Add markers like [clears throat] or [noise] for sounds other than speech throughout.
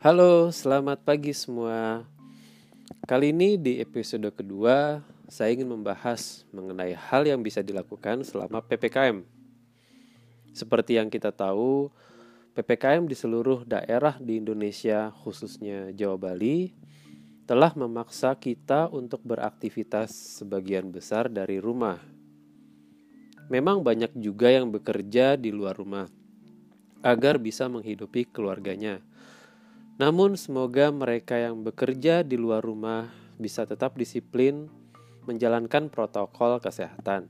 Halo, selamat pagi semua. Kali ini di episode kedua, saya ingin membahas mengenai hal yang bisa dilakukan selama PPKM. Seperti yang kita tahu, PPKM di seluruh daerah di Indonesia, khususnya Jawa Bali, telah memaksa kita untuk beraktivitas sebagian besar dari rumah. Memang banyak juga yang bekerja di luar rumah agar bisa menghidupi keluarganya namun semoga mereka yang bekerja di luar rumah bisa tetap disiplin menjalankan protokol kesehatan.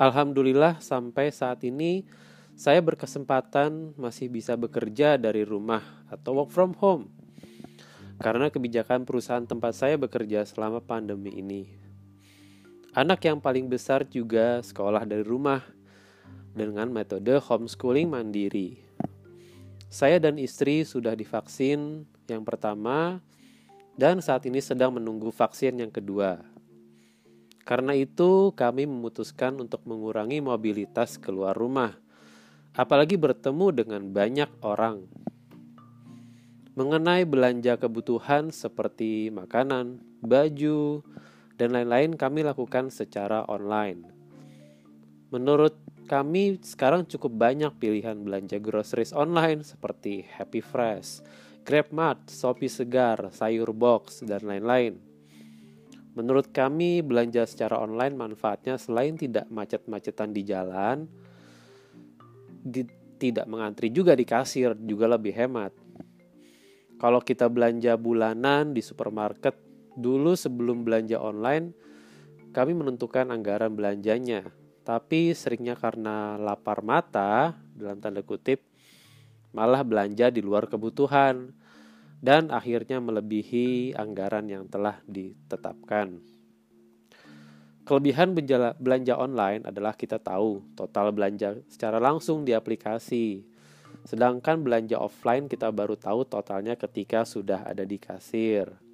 Alhamdulillah sampai saat ini saya berkesempatan masih bisa bekerja dari rumah atau work from home. Karena kebijakan perusahaan tempat saya bekerja selama pandemi ini. Anak yang paling besar juga sekolah dari rumah dengan metode homeschooling mandiri. Saya dan istri sudah divaksin yang pertama dan saat ini sedang menunggu vaksin yang kedua. Karena itu, kami memutuskan untuk mengurangi mobilitas keluar rumah, apalagi bertemu dengan banyak orang. Mengenai belanja kebutuhan seperti makanan, baju, dan lain-lain, kami lakukan secara online. Menurut kami sekarang cukup banyak pilihan belanja groceries online seperti Happy Fresh, GrabMart, Shopee Segar, Sayur Box, dan lain-lain. Menurut kami, belanja secara online manfaatnya selain tidak macet-macetan di jalan, di, tidak mengantri juga di kasir, juga lebih hemat. Kalau kita belanja bulanan di supermarket, dulu sebelum belanja online, kami menentukan anggaran belanjanya tapi seringnya karena lapar mata dalam tanda kutip malah belanja di luar kebutuhan dan akhirnya melebihi anggaran yang telah ditetapkan. Kelebihan belanja online adalah kita tahu total belanja secara langsung di aplikasi. Sedangkan belanja offline kita baru tahu totalnya ketika sudah ada di kasir.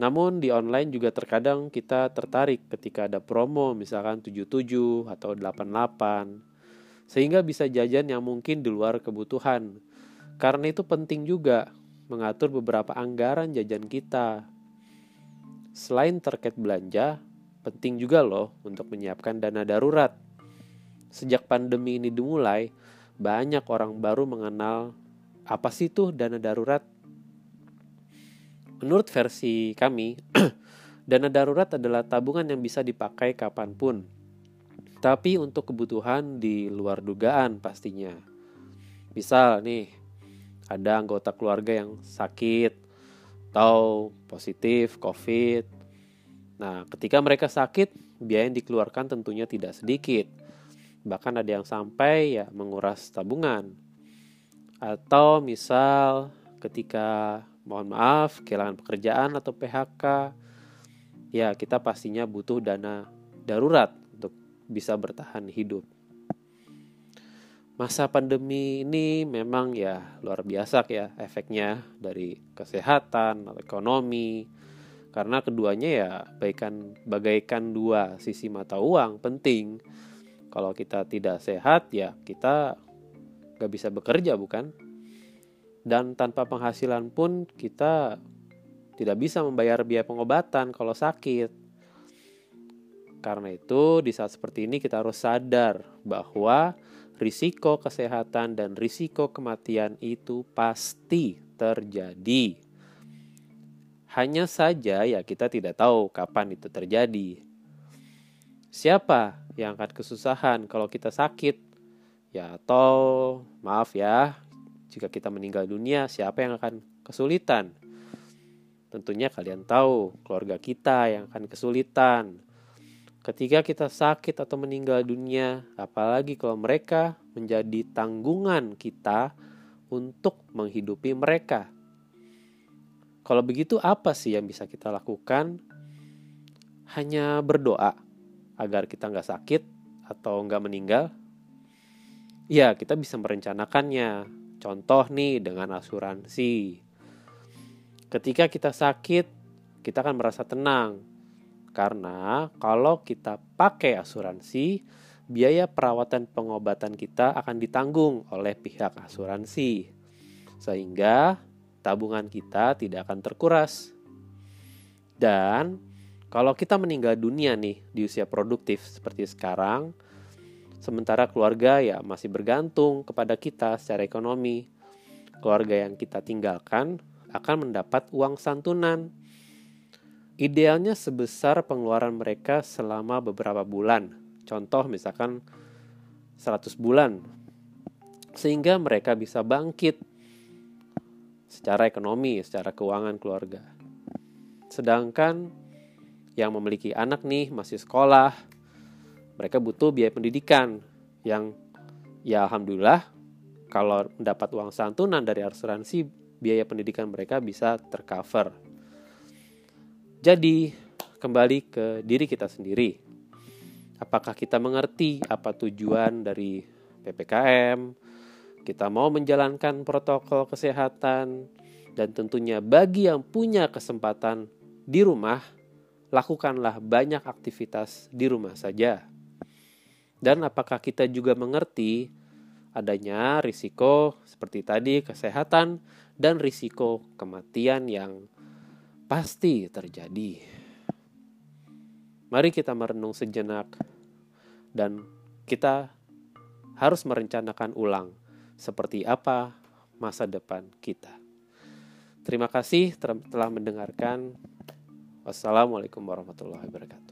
Namun di online juga terkadang kita tertarik ketika ada promo misalkan 77 atau 88 sehingga bisa jajan yang mungkin di luar kebutuhan. Karena itu penting juga mengatur beberapa anggaran jajan kita. Selain terkait belanja, penting juga loh untuk menyiapkan dana darurat. Sejak pandemi ini dimulai, banyak orang baru mengenal apa sih tuh dana darurat Menurut versi kami, [clears throat] dana darurat adalah tabungan yang bisa dipakai kapan pun, tapi untuk kebutuhan di luar dugaan pastinya. Misal nih, ada anggota keluarga yang sakit atau positif COVID. Nah, ketika mereka sakit, biaya yang dikeluarkan tentunya tidak sedikit. Bahkan ada yang sampai ya menguras tabungan. Atau misal ketika mohon maaf, kehilangan pekerjaan atau PHK, ya kita pastinya butuh dana darurat untuk bisa bertahan hidup. Masa pandemi ini memang ya luar biasa ya efeknya dari kesehatan, ekonomi, karena keduanya ya bagaikan, bagaikan dua sisi mata uang penting. Kalau kita tidak sehat ya kita gak bisa bekerja bukan? Dan tanpa penghasilan pun kita tidak bisa membayar biaya pengobatan kalau sakit. Karena itu, di saat seperti ini kita harus sadar bahwa risiko kesehatan dan risiko kematian itu pasti terjadi. Hanya saja ya kita tidak tahu kapan itu terjadi. Siapa yang akan kesusahan kalau kita sakit? Ya atau maaf ya, jika kita meninggal dunia, siapa yang akan kesulitan? Tentunya kalian tahu, keluarga kita yang akan kesulitan. Ketika kita sakit atau meninggal dunia, apalagi kalau mereka menjadi tanggungan kita untuk menghidupi mereka. Kalau begitu, apa sih yang bisa kita lakukan? Hanya berdoa agar kita nggak sakit atau nggak meninggal. Ya, kita bisa merencanakannya, Contoh nih dengan asuransi. Ketika kita sakit, kita akan merasa tenang. Karena kalau kita pakai asuransi, biaya perawatan pengobatan kita akan ditanggung oleh pihak asuransi, sehingga tabungan kita tidak akan terkuras. Dan kalau kita meninggal dunia nih di usia produktif seperti sekarang, sementara keluarga ya masih bergantung kepada kita secara ekonomi, keluarga yang kita tinggalkan akan mendapat uang santunan. Idealnya sebesar pengeluaran mereka selama beberapa bulan Contoh misalkan 100 bulan. Sehingga mereka bisa bangkit secara ekonomi, secara keuangan keluarga. Sedangkan yang memiliki anak nih masih sekolah, mereka butuh biaya pendidikan yang ya alhamdulillah kalau mendapat uang santunan dari asuransi biaya pendidikan mereka bisa tercover. Jadi kembali ke diri kita sendiri. Apakah kita mengerti apa tujuan dari PPKM? Kita mau menjalankan protokol kesehatan dan tentunya bagi yang punya kesempatan di rumah, lakukanlah banyak aktivitas di rumah saja. Dan apakah kita juga mengerti adanya risiko seperti tadi kesehatan dan risiko kematian yang pasti terjadi. Mari kita merenung sejenak dan kita harus merencanakan ulang seperti apa masa depan kita. Terima kasih telah mendengarkan. Wassalamualaikum warahmatullahi wabarakatuh.